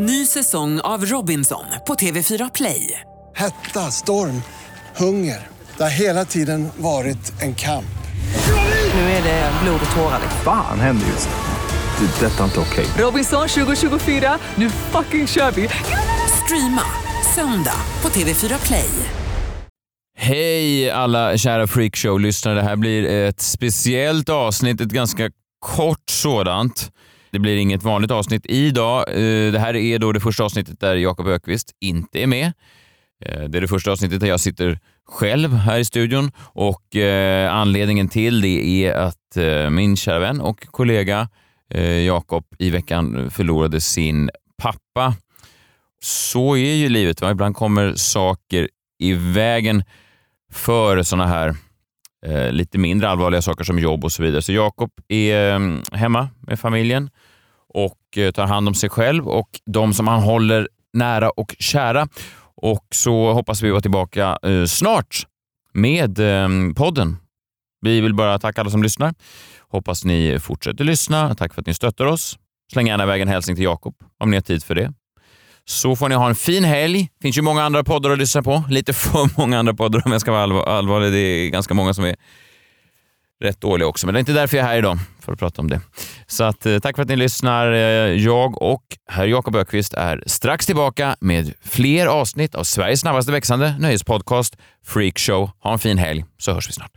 Ny säsong av Robinson på TV4 Play. Hetta, storm, hunger. Det har hela tiden varit en kamp. Nu är det blod och tårar. Fan händer just nu. Det. är Detta är inte okej. Robinson 2024, nu fucking kör vi! Streama söndag på TV4 Play. Hej alla kära freakshow-lyssnare. Det här blir ett speciellt avsnitt, ett ganska kort sådant. Det blir inget vanligt avsnitt idag. Eh, det här är då det första avsnittet där Jakob Ökvist inte är med. Eh, det är det första avsnittet där jag sitter själv här i studion och eh, anledningen till det är att min kära vän och kollega Jakob i veckan förlorade sin pappa. Så är ju livet. Va? Ibland kommer saker i vägen för såna här eh, lite mindre allvarliga saker som jobb och så vidare. Så Jakob är ehm, hemma med familjen och eh, tar hand om sig själv och de som han håller nära och kära. Och så hoppas vi vara tillbaka eh, snart med eh, podden. Vi vill bara tacka alla som lyssnar. Hoppas ni fortsätter lyssna. Tack för att ni stöttar oss. Släng gärna iväg en hälsning till Jakob om ni har tid för det. Så får ni ha en fin helg. Det finns ju många andra poddar att lyssna på. Lite för många andra poddar om jag ska vara allvar- allvarlig. Det är ganska många som är rätt dåliga också. Men det är inte därför jag är här idag, för att prata om det. Så att, eh, tack för att ni lyssnar. Eh, jag och herr Jakob Ökvist är strax tillbaka med fler avsnitt av Sveriges snabbaste växande nöjespodcast Freakshow. Ha en fin helg, så hörs vi snart.